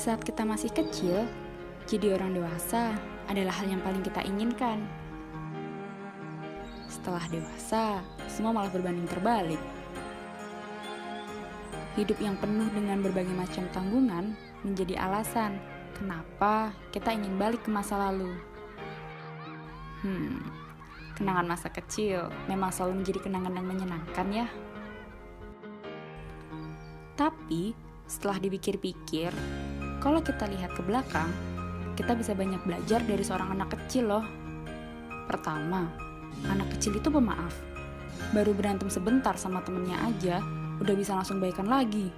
saat kita masih kecil, jadi orang dewasa adalah hal yang paling kita inginkan. Setelah dewasa, semua malah berbanding terbalik. Hidup yang penuh dengan berbagai macam tanggungan menjadi alasan kenapa kita ingin balik ke masa lalu. Hmm, kenangan masa kecil memang selalu menjadi kenangan yang menyenangkan ya. Tapi setelah dipikir-pikir, kalau kita lihat ke belakang, kita bisa banyak belajar dari seorang anak kecil loh. Pertama, anak kecil itu pemaaf. Baru berantem sebentar sama temennya aja, udah bisa langsung baikan lagi.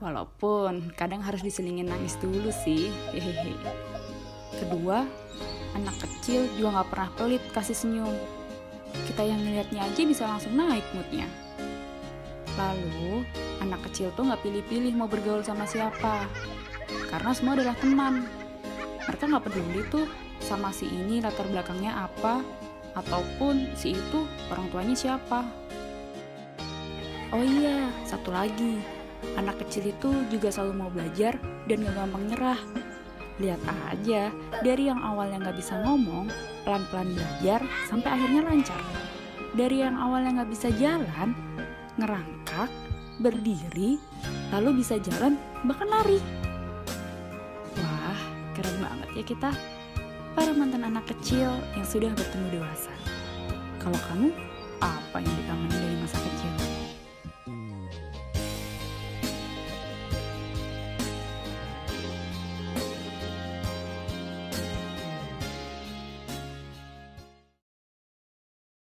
Walaupun kadang harus diselingin nangis dulu sih, hehehe. Kedua, anak kecil juga nggak pernah pelit kasih senyum. Kita yang ngeliatnya aja bisa langsung naik moodnya. Lalu, anak kecil tuh nggak pilih-pilih mau bergaul sama siapa. Karena semua adalah teman. Mereka nggak peduli tuh sama si ini latar belakangnya apa, ataupun si itu orang tuanya siapa. Oh iya, satu lagi. Anak kecil itu juga selalu mau belajar dan gak gampang nyerah. Lihat aja, dari yang awalnya gak bisa ngomong, pelan-pelan belajar sampai akhirnya lancar. Dari yang awalnya gak bisa jalan, ngerangkak, berdiri, lalu bisa jalan, bahkan lari. Wah, keren banget ya kita. Para mantan anak kecil yang sudah bertemu dewasa. Kalau kamu, apa yang dikangenin dari masa kecil?